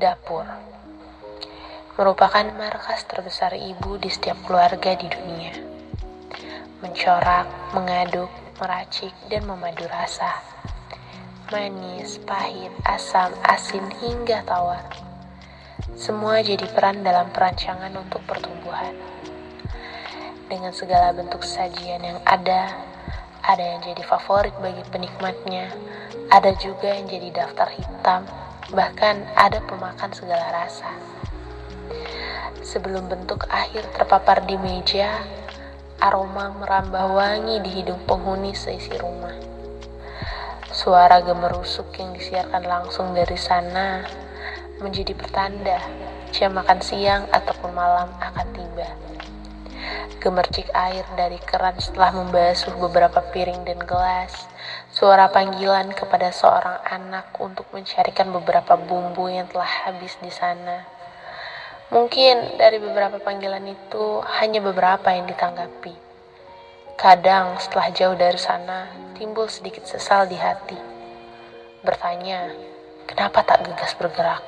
Dapur merupakan markas terbesar ibu di setiap keluarga di dunia. Mencorak, mengaduk, meracik, dan memadu rasa. Manis, pahit, asam, asin, hingga tawar. Semua jadi peran dalam perancangan untuk pertumbuhan. Dengan segala bentuk sajian yang ada, ada yang jadi favorit bagi penikmatnya, ada juga yang jadi daftar hitam, bahkan ada pemakan segala rasa. Sebelum bentuk akhir terpapar di meja, aroma merambah wangi di hidung penghuni seisi rumah. Suara gemerusuk yang disiarkan langsung dari sana menjadi pertanda jam makan siang ataupun malam akan tiba. Gemercik air dari keran setelah membasuh beberapa piring dan gelas, suara panggilan kepada seorang anak untuk mencarikan beberapa bumbu yang telah habis di sana Mungkin dari beberapa panggilan itu hanya beberapa yang ditanggapi. Kadang setelah jauh dari sana, timbul sedikit sesal di hati. Bertanya, kenapa tak gegas bergerak?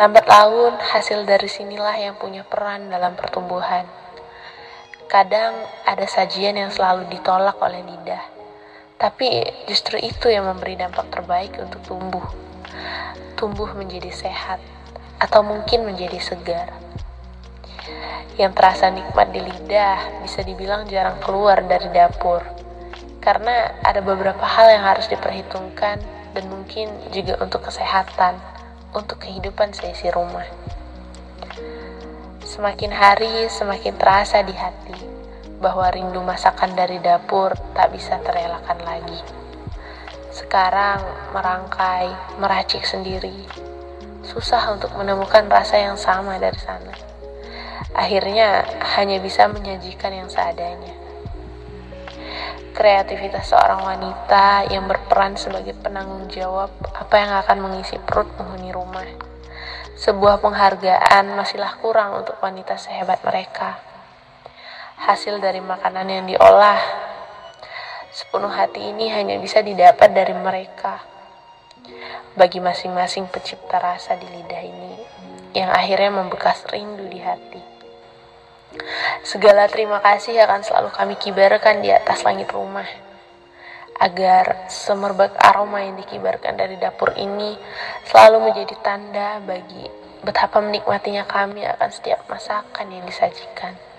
Lambat laun, hasil dari sinilah yang punya peran dalam pertumbuhan. Kadang ada sajian yang selalu ditolak oleh lidah, tapi justru itu yang memberi dampak terbaik untuk tumbuh. Tumbuh menjadi sehat, atau mungkin menjadi segar. Yang terasa nikmat di lidah bisa dibilang jarang keluar dari dapur, karena ada beberapa hal yang harus diperhitungkan dan mungkin juga untuk kesehatan, untuk kehidupan seisi rumah. Semakin hari semakin terasa di hati bahwa rindu masakan dari dapur tak bisa terelakkan lagi. Sekarang merangkai, meracik sendiri, susah untuk menemukan rasa yang sama dari sana. Akhirnya hanya bisa menyajikan yang seadanya. Kreativitas seorang wanita yang berperan sebagai penanggung jawab apa yang akan mengisi perut penghuni rumah. Sebuah penghargaan masihlah kurang untuk wanita sehebat mereka. Hasil dari makanan yang diolah sepenuh hati ini hanya bisa didapat dari mereka bagi masing-masing pencipta rasa di lidah ini yang akhirnya membekas rindu di hati. Segala terima kasih akan selalu kami kibarkan di atas langit rumah. Agar semerbak aroma yang dikibarkan dari dapur ini selalu menjadi tanda bagi betapa menikmatinya kami akan setiap masakan yang disajikan.